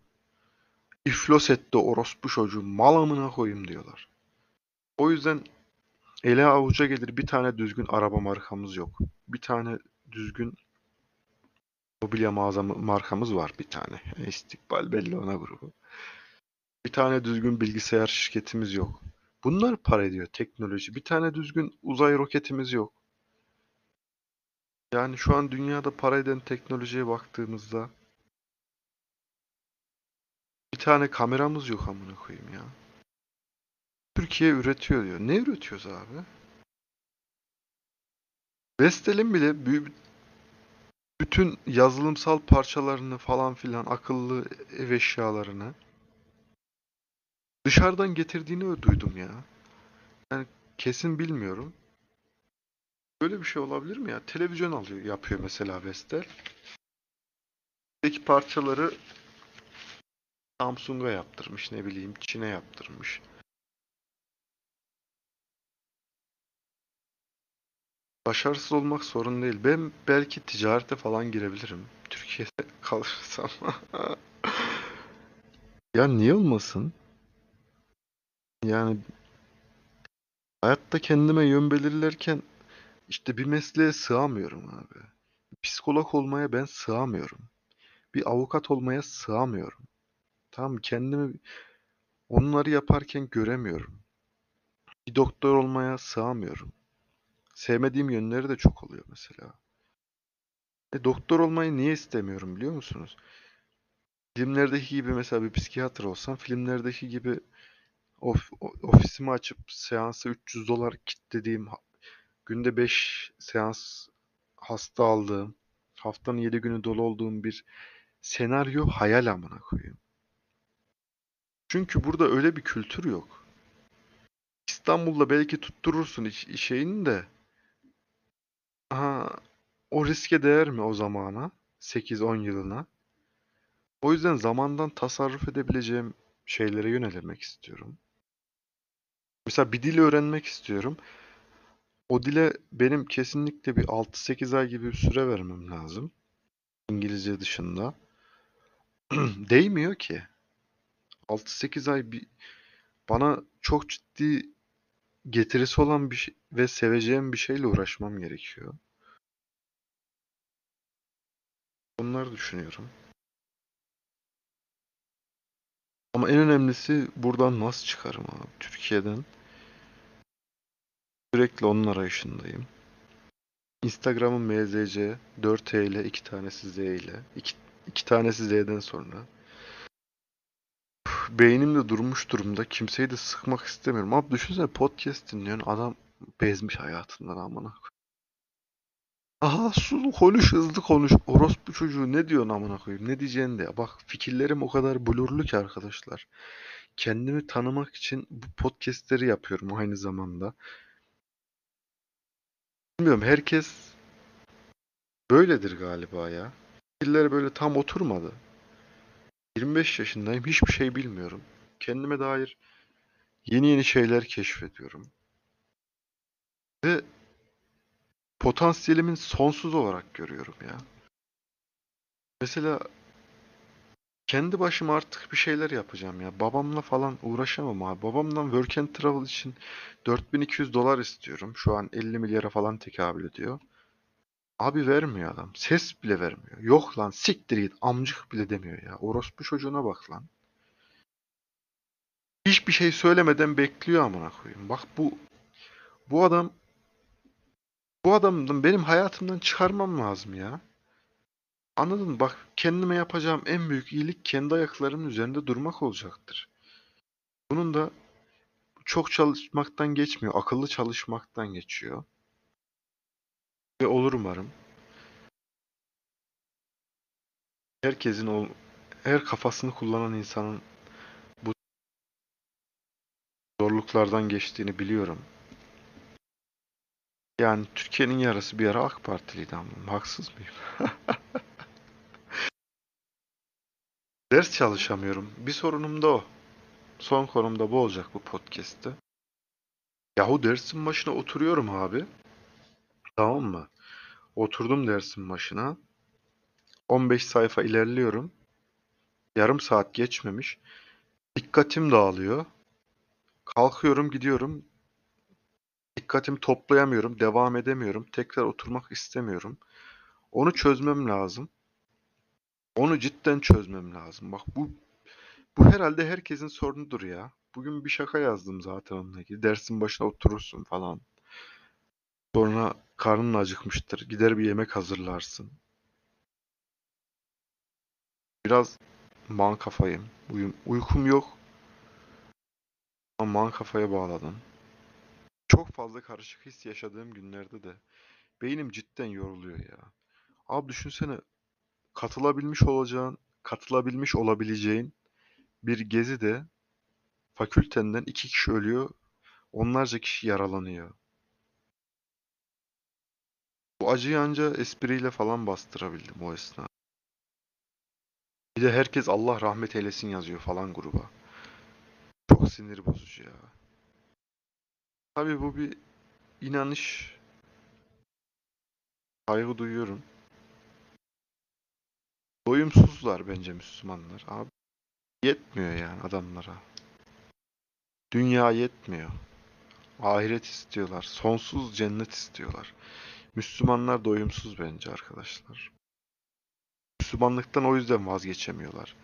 İflos etti orospu çocuğu mal amına koyayım diyorlar. O yüzden ele avuca gelir bir tane düzgün araba markamız yok. Bir tane düzgün mobilya mağaza markamız var bir tane. İstikbal belli ona grubu. Bir tane düzgün bilgisayar şirketimiz yok. Bunlar para ediyor teknoloji. Bir tane düzgün uzay roketimiz yok. Yani şu an dünyada para eden teknolojiye baktığımızda bir tane kameramız yok amına koyayım ya. Türkiye üretiyor diyor. Ne üretiyoruz abi? Vestel'in bile bü- bütün yazılımsal parçalarını falan filan akıllı ev eşyalarını dışarıdan getirdiğini duydum ya. Yani kesin bilmiyorum. Böyle bir şey olabilir mi ya? Televizyon alıyor, yapıyor mesela Vestel. Peki parçaları Samsung'a yaptırmış, ne bileyim Çin'e yaptırmış. Başarısız olmak sorun değil. Ben belki ticarete falan girebilirim. Türkiye'de kalırsam. ya niye olmasın? Yani hayatta kendime yön belirlerken işte bir mesleğe sığamıyorum abi. Psikolog olmaya ben sığamıyorum. Bir avukat olmaya sığamıyorum. Tamam kendimi onları yaparken göremiyorum. Bir doktor olmaya sığamıyorum. Sevmediğim yönleri de çok oluyor mesela. E, doktor olmayı niye istemiyorum biliyor musunuz? Filmlerdeki gibi mesela bir psikiyatr olsam filmlerdeki gibi of, ofisimi açıp seansı 300 dolar kitlediğim günde 5 seans hasta aldığım haftanın 7 günü dolu olduğum bir senaryo hayal amına koyayım. Çünkü burada öyle bir kültür yok. İstanbul'da belki tutturursun şeyini de aha, o riske değer mi o zamana? 8-10 yılına. O yüzden zamandan tasarruf edebileceğim şeylere yönelmek istiyorum. Mesela bir dil öğrenmek istiyorum. O dile benim kesinlikle bir 6-8 ay gibi bir süre vermem lazım. İngilizce dışında. Değmiyor ki. 6-8 ay bir bana çok ciddi getirisi olan bir şey ve seveceğim bir şeyle uğraşmam gerekiyor. Bunları düşünüyorum. Ama en önemlisi buradan nasıl çıkarım abi Türkiye'den. Sürekli onun arayışındayım. Instagram'ım MZC 4 ile 2 tanesi Z ile 2, 2 tanesi Z'den sonra. Üf, Beynim de durmuş durumda. Kimseyi de sıkmak istemiyorum. Abi düşünsene podcast dinliyorsun. Adam bezmiş hayatından amına. Aha su konuş hızlı konuş. Orospu çocuğu ne diyorsun amına koyayım? Ne diyeceğini de. Bak fikirlerim o kadar blurlu ki arkadaşlar. Kendimi tanımak için bu podcastleri yapıyorum aynı zamanda. Bilmiyorum herkes böyledir galiba ya. Fikirler böyle tam oturmadı. 25 yaşındayım. Hiçbir şey bilmiyorum. Kendime dair yeni yeni şeyler keşfediyorum. Ve potansiyelimin sonsuz olarak görüyorum ya. Mesela kendi başıma artık bir şeyler yapacağım ya. Babamla falan uğraşamam abi. Babamdan work and travel için 4200 dolar istiyorum. Şu an 50 milyara falan tekabül ediyor. Abi vermiyor adam. Ses bile vermiyor. Yok lan siktir git amcık bile demiyor ya. Orospu çocuğuna bak lan. Hiçbir şey söylemeden bekliyor amına koyayım. Bak bu bu adam bu adamın benim hayatımdan çıkarmam lazım ya. Anladın mı? Bak kendime yapacağım en büyük iyilik kendi ayaklarımın üzerinde durmak olacaktır. Bunun da çok çalışmaktan geçmiyor. Akıllı çalışmaktan geçiyor. Ve olur umarım. Herkesin her kafasını kullanan insanın bu zorluklardan geçtiğini biliyorum. Yani Türkiye'nin yarısı bir ara AK Partiliydi ama haksız mıyım? Ders çalışamıyorum. Bir sorunum da o. Son konum da bu olacak bu podcast'te. Yahu dersin başına oturuyorum abi. Tamam mı? Oturdum dersin başına. 15 sayfa ilerliyorum. Yarım saat geçmemiş. Dikkatim dağılıyor. Kalkıyorum gidiyorum. Dikkatimi toplayamıyorum. Devam edemiyorum. Tekrar oturmak istemiyorum. Onu çözmem lazım. Onu cidden çözmem lazım. Bak bu bu herhalde herkesin sorunudur ya. Bugün bir şaka yazdım zaten onunla ilgili. Dersin başına oturursun falan. Sonra karnın acıkmıştır. Gider bir yemek hazırlarsın. Biraz man kafayım. Uyum, uykum yok. Ama man kafaya bağladım. Çok fazla karışık his yaşadığım günlerde de beynim cidden yoruluyor ya. Abi düşünsene katılabilmiş olacağın, katılabilmiş olabileceğin bir gezi de fakültenden iki kişi ölüyor, onlarca kişi yaralanıyor. Bu acıyı anca espriyle falan bastırabildim o esnada. Bir de herkes Allah rahmet eylesin yazıyor falan gruba. Çok sinir bozucu ya. Tabii bu bir inanış. Saygı duyuyorum. Doyumsuzlar bence Müslümanlar. Abi yetmiyor yani adamlara. Dünya yetmiyor. Ahiret istiyorlar. Sonsuz cennet istiyorlar. Müslümanlar doyumsuz bence arkadaşlar. Müslümanlıktan o yüzden vazgeçemiyorlar.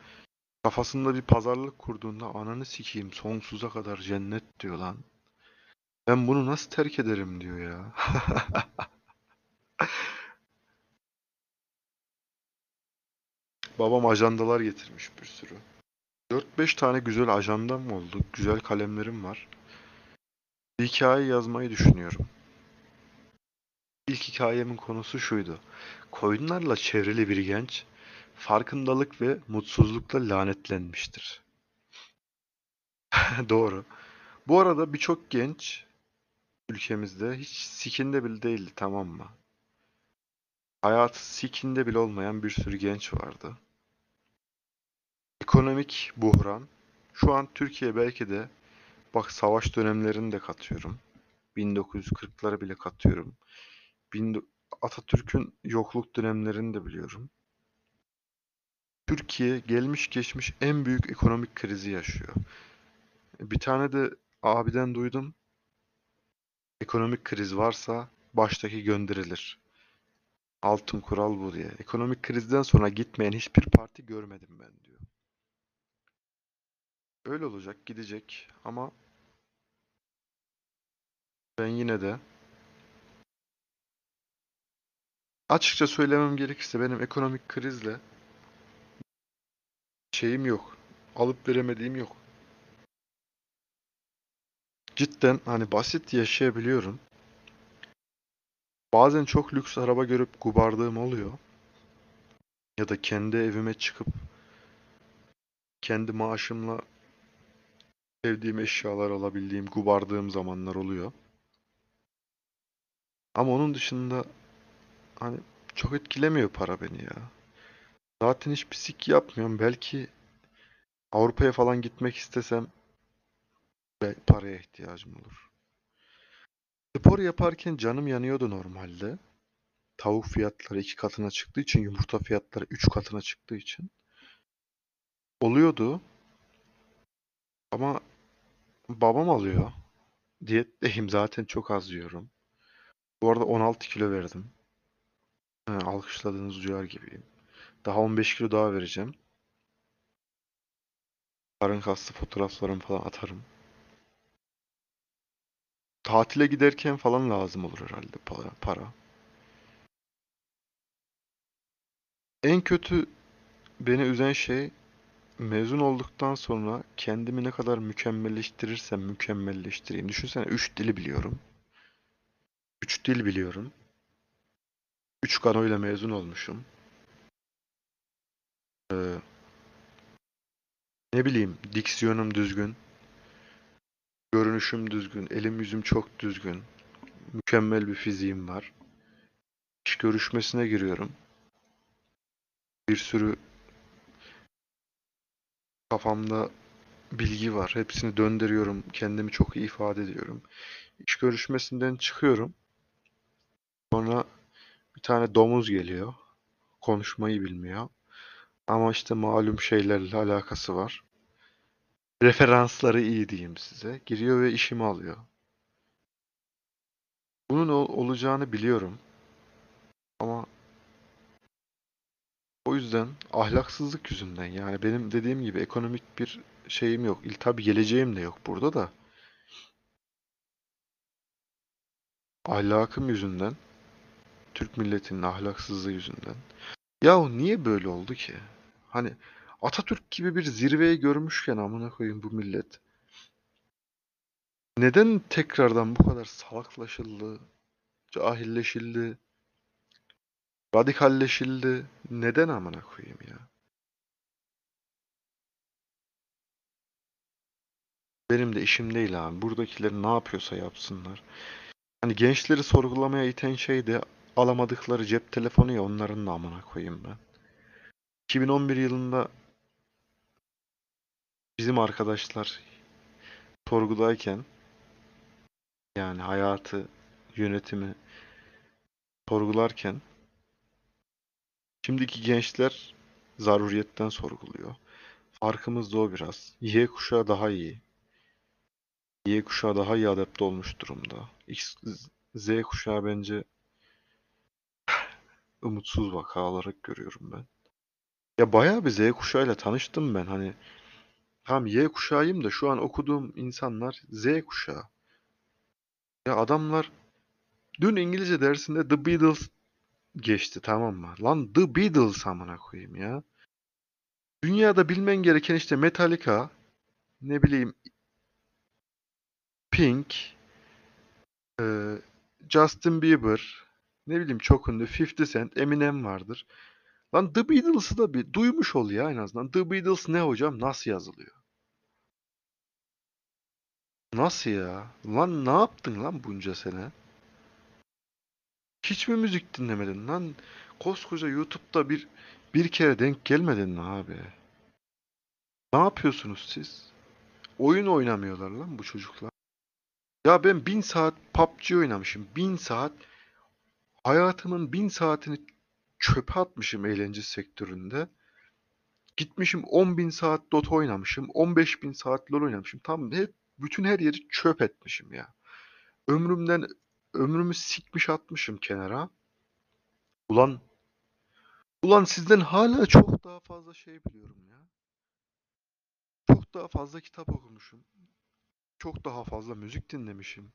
Kafasında bir pazarlık kurduğunda ananı sikeyim sonsuza kadar cennet diyor lan. Ben bunu nasıl terk ederim diyor ya. Babam ajandalar getirmiş bir sürü. 4-5 tane güzel ajandam oldu. Güzel kalemlerim var. Hikaye yazmayı düşünüyorum. İlk hikayemin konusu şuydu. Koyunlarla çevrili bir genç farkındalık ve mutsuzlukla lanetlenmiştir. Doğru. Bu arada birçok genç ülkemizde hiç sikinde bile değildi tamam mı? Hayatı sikinde bile olmayan bir sürü genç vardı. Ekonomik buhran. Şu an Türkiye belki de bak savaş dönemlerini de katıyorum. 1940'ları bile katıyorum. Atatürk'ün yokluk dönemlerini de biliyorum. Türkiye gelmiş geçmiş en büyük ekonomik krizi yaşıyor. Bir tane de abiden duydum. Ekonomik kriz varsa baştaki gönderilir. Altın kural bu diye. Ekonomik krizden sonra gitmeyen hiçbir parti görmedim ben diyor. Öyle olacak, gidecek ama ben yine de açıkça söylemem gerekirse benim ekonomik krizle şeyim yok. Alıp veremediğim yok. Cidden hani basit yaşayabiliyorum. Bazen çok lüks araba görüp gubardığım oluyor. Ya da kendi evime çıkıp kendi maaşımla sevdiğim eşyalar alabildiğim, gubardığım zamanlar oluyor. Ama onun dışında hani çok etkilemiyor para beni ya. Zaten hiçbir sik yapmıyorum. Belki Avrupa'ya falan gitmek istesem paraya ihtiyacım olur. Spor yaparken canım yanıyordu normalde. Tavuk fiyatları iki katına çıktığı için, yumurta fiyatları üç katına çıktığı için. Oluyordu. Ama babam alıyor. Diyetteyim zaten çok az yiyorum. Bu arada 16 kilo verdim. Ha, alkışladığınız duyar gibiyim. Daha 15 kilo daha vereceğim. Karın kaslı fotoğraflarımı falan atarım. Tatile giderken falan lazım olur herhalde para. para. En kötü beni üzen şey mezun olduktan sonra kendimi ne kadar mükemmelleştirirsem mükemmelleştireyim. Düşünsene 3 dili biliyorum. 3 dil biliyorum. 3 kanoyla mezun olmuşum. Ee, ne bileyim diksiyonum düzgün. Görünüşüm düzgün. Elim yüzüm çok düzgün. Mükemmel bir fiziğim var. İş görüşmesine giriyorum. Bir sürü Kafamda bilgi var. Hepsini döndürüyorum. Kendimi çok iyi ifade ediyorum. İş görüşmesinden çıkıyorum. Sonra tane domuz geliyor. Konuşmayı bilmiyor. Ama işte malum şeylerle alakası var. Referansları iyi diyeyim size. Giriyor ve işimi alıyor. Bunun ol- olacağını biliyorum. Ama o yüzden ahlaksızlık yüzünden yani benim dediğim gibi ekonomik bir şeyim yok. İl tabii geleceğim de yok burada da. Ahlakım yüzünden, Türk milletinin ahlaksızlığı yüzünden. Yahu niye böyle oldu ki? Hani Atatürk gibi bir zirveyi görmüşken amına koyayım bu millet. Neden tekrardan bu kadar salaklaşıldı, cahilleşildi, radikalleşildi? Neden amına koyayım ya? Benim de işim değil abi. Buradakiler ne yapıyorsa yapsınlar. Hani gençleri sorgulamaya iten şey de alamadıkları cep telefonu ya onların da amına koyayım ben. 2011 yılında bizim arkadaşlar sorgudayken yani hayatı, yönetimi sorgularken şimdiki gençler zaruriyetten sorguluyor. Farkımız da o biraz. Y kuşağı daha iyi. Y kuşağı daha iyi adapte olmuş durumda. X, Z kuşağı bence umutsuz vaka olarak görüyorum ben. Ya bayağı bir Z kuşağıyla tanıştım ben. Hani tam Y kuşağıyım da şu an okuduğum insanlar Z kuşağı. Ya adamlar dün İngilizce dersinde The Beatles geçti tamam mı? Lan The Beatles amına koyayım ya. Dünyada bilmen gereken işte Metallica, ne bileyim Pink, Justin Bieber, ne bileyim çok ünlü 50 Cent, Eminem vardır. Lan The Beatles'ı da bir duymuş ol ya en azından. The Beatles ne hocam? Nasıl yazılıyor? Nasıl ya? Lan ne yaptın lan bunca sene? Hiç mi müzik dinlemedin lan? Koskoca YouTube'da bir bir kere denk gelmedin mi abi? Ne yapıyorsunuz siz? Oyun oynamıyorlar lan bu çocuklar. Ya ben bin saat PUBG oynamışım. Bin saat hayatımın bin saatini çöpe atmışım eğlence sektöründe. Gitmişim 10 bin saat Dota oynamışım. 15 bin saat LoL oynamışım. Tam hep bütün her yeri çöp etmişim ya. Ömrümden ömrümü sikmiş atmışım kenara. Ulan ulan sizden hala çok daha fazla şey biliyorum ya. Çok daha fazla kitap okumuşum. Çok daha fazla müzik dinlemişim.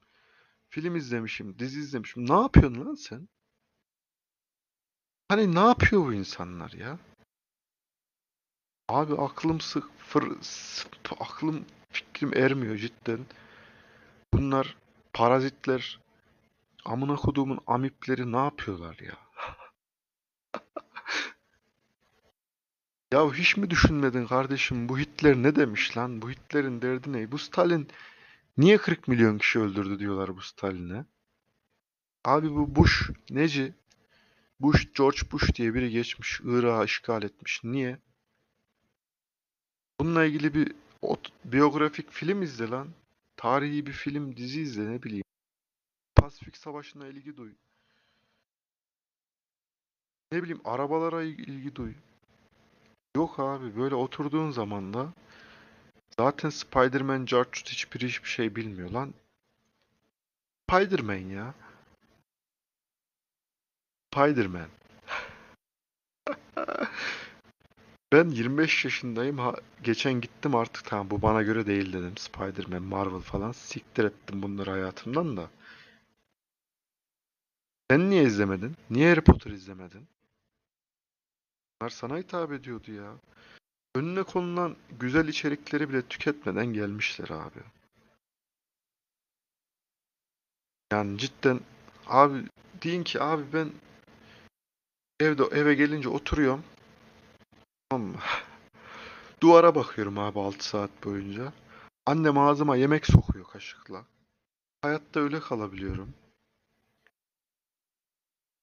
Film izlemişim, dizi izlemişim. Ne yapıyorsun lan sen? Hani ne yapıyor bu insanlar ya? Abi aklım sıfır, sıf- aklım fikrim ermiyor cidden. Bunlar parazitler, amına koduğumun amipleri ne yapıyorlar ya? Ya hiç mi düşünmedin kardeşim bu Hitler ne demiş lan? Bu Hitler'in derdi ne? Bu Stalin niye 40 milyon kişi öldürdü diyorlar bu Stalin'e? Abi bu Bush neci? Bush, George Bush diye biri geçmiş, Irak'ı işgal etmiş. Niye? Bununla ilgili bir biyografik film izle lan. Tarihi bir film, dizi izle ne bileyim. Pasifik Savaşı'na ilgi duy. Ne bileyim arabalara il- ilgi duy. Yok abi böyle oturduğun zaman da zaten Spider-Man, Cartut hiçbiri hiçbir şey bilmiyor lan. Spider-Man ya. Spider-Man. Ben 25 yaşındayım. Ha, geçen gittim artık tamam bu bana göre değil dedim. Spider-Man, Marvel falan siktir ettim bunları hayatımdan da. Sen niye izlemedin? Niye Harry Potter izlemedin? Bunlar sana hitap ediyordu ya. Önüne konulan güzel içerikleri bile tüketmeden gelmişler abi. Yani cidden abi deyin ki abi ben Evde eve gelince oturuyorum. Tamam mı? Duvara bakıyorum abi 6 saat boyunca. Annem ağzıma yemek sokuyor kaşıkla. Hayatta öyle kalabiliyorum.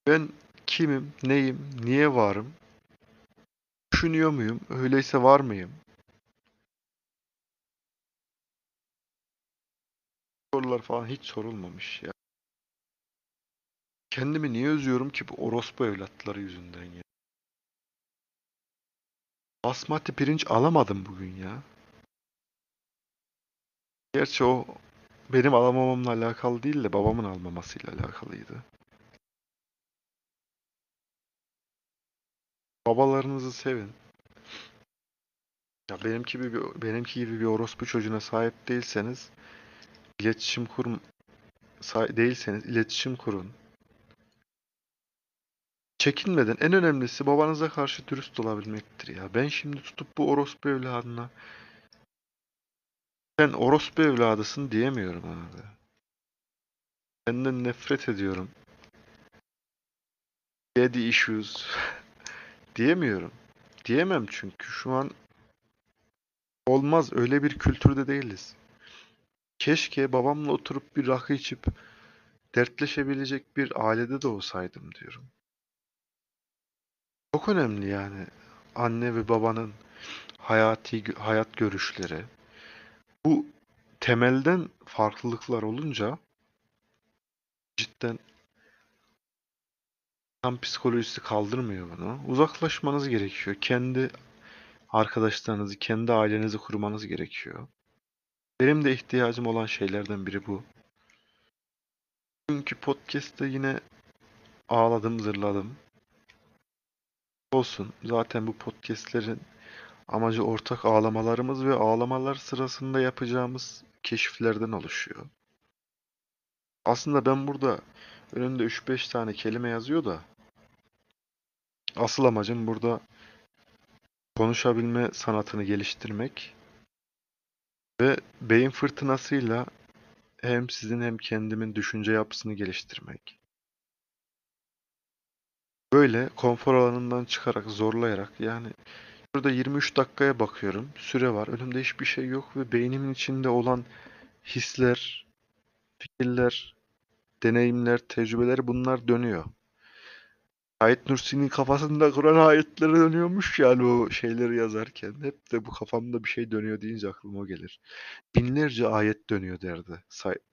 Ben kimim, neyim, niye varım? Düşünüyor muyum? Öyleyse var mıyım? Sorular falan hiç sorulmamış ya. Kendimi niye üzüyorum ki bu orospu evlatları yüzünden ya. Basmati pirinç alamadım bugün ya. Gerçi o benim alamamamla alakalı değil de babamın almamasıyla alakalıydı. Babalarınızı sevin. Ya benimki gibi benimki gibi bir orospu çocuğuna sahip değilseniz iletişim kurun değilseniz iletişim kurun. Çekinmeden en önemlisi babanıza karşı dürüst olabilmektir ya. Ben şimdi tutup bu orospu evladına sen orospu evladısın diyemiyorum abi. Senden nefret ediyorum. Daddy issues diyemiyorum. Diyemem çünkü şu an olmaz öyle bir kültürde değiliz. Keşke babamla oturup bir rakı içip dertleşebilecek bir ailede de olsaydım diyorum. Çok önemli yani anne ve babanın hayati hayat görüşleri. Bu temelden farklılıklar olunca cidden tam psikolojisi kaldırmıyor bunu. Uzaklaşmanız gerekiyor. Kendi arkadaşlarınızı, kendi ailenizi kurmanız gerekiyor. Benim de ihtiyacım olan şeylerden biri bu. Çünkü podcast'te yine ağladım, zırladım. Olsun. Zaten bu podcast'lerin amacı ortak ağlamalarımız ve ağlamalar sırasında yapacağımız keşiflerden oluşuyor. Aslında ben burada önünde 3-5 tane kelime yazıyor da asıl amacım burada konuşabilme sanatını geliştirmek ve beyin fırtınasıyla hem sizin hem kendimin düşünce yapısını geliştirmek. Böyle konfor alanından çıkarak, zorlayarak yani Burada 23 dakikaya bakıyorum. Süre var. Önümde hiçbir şey yok ve beynimin içinde olan hisler, fikirler, deneyimler, tecrübeler bunlar dönüyor. Ayet Nursi'nin kafasında Kur'an ayetleri dönüyormuş yani o şeyleri yazarken. Hep de bu kafamda bir şey dönüyor deyince aklıma gelir. Binlerce ayet dönüyor derdi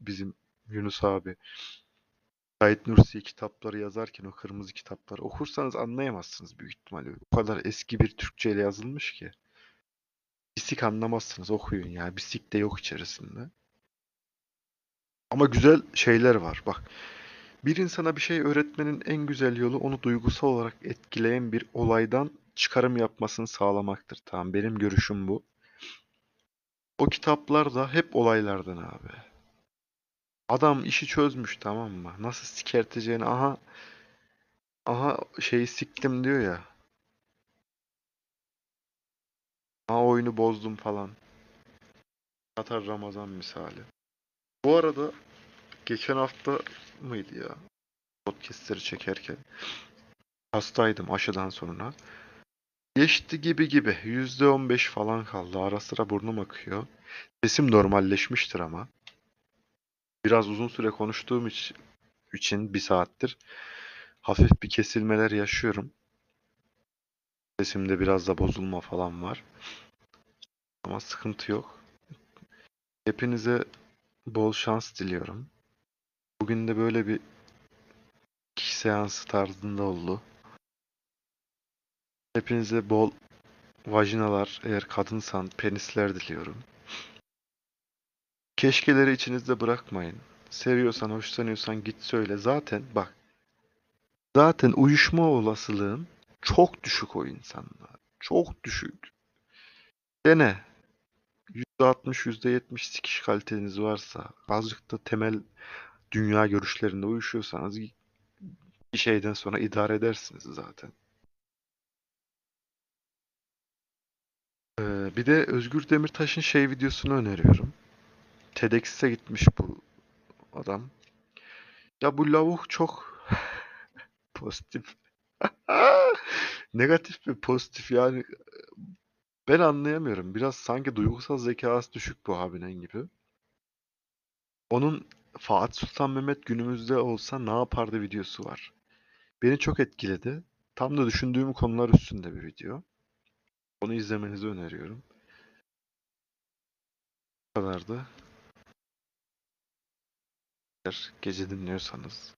bizim Yunus abi. Said Nursi kitapları yazarken o kırmızı kitapları okursanız anlayamazsınız büyük ihtimalle. O kadar eski bir Türkçeyle yazılmış ki. Bisik anlamazsınız okuyun yani. Bisik de yok içerisinde. Ama güzel şeyler var. Bak bir insana bir şey öğretmenin en güzel yolu onu duygusal olarak etkileyen bir olaydan çıkarım yapmasını sağlamaktır. Tamam benim görüşüm bu. O kitaplar da hep olaylardan abi. Adam işi çözmüş tamam mı? Nasıl sikerteceğini aha aha şeyi siktim diyor ya. Aha oyunu bozdum falan. Katar Ramazan misali. Bu arada geçen hafta mıydı ya? Podcast'leri çekerken. Hastaydım aşıdan sonra. Geçti gibi gibi. %15 falan kaldı. Ara sıra burnum akıyor. Sesim normalleşmiştir ama. Biraz uzun süre konuştuğum iç- için bir saattir hafif bir kesilmeler yaşıyorum. Sesimde biraz da bozulma falan var. Ama sıkıntı yok. Hepinize bol şans diliyorum. Bugün de böyle bir iki seansı tarzında oldu. Hepinize bol vajinalar, eğer kadınsan penisler diliyorum. Keşkeleri içinizde bırakmayın. Seviyorsan, hoşlanıyorsan git söyle. Zaten bak. Zaten uyuşma olasılığın çok düşük o insanda. Çok düşük. Dene. %60, %70 sikiş kaliteniz varsa, azıcık da temel dünya görüşlerinde uyuşuyorsanız bir şeyden sonra idare edersiniz zaten. Ee, bir de Özgür Demirtaş'ın şey videosunu öneriyorum. TEDx'e gitmiş bu adam. Ya bu lavuk çok pozitif. Negatif ve pozitif yani ben anlayamıyorum. Biraz sanki duygusal zekası düşük bu abinin gibi. Onun Fatih Sultan Mehmet günümüzde olsa ne yapardı videosu var. Beni çok etkiledi. Tam da düşündüğüm konular üstünde bir video. Onu izlemenizi öneriyorum. Bu kadardı. Gece dinliyorsanız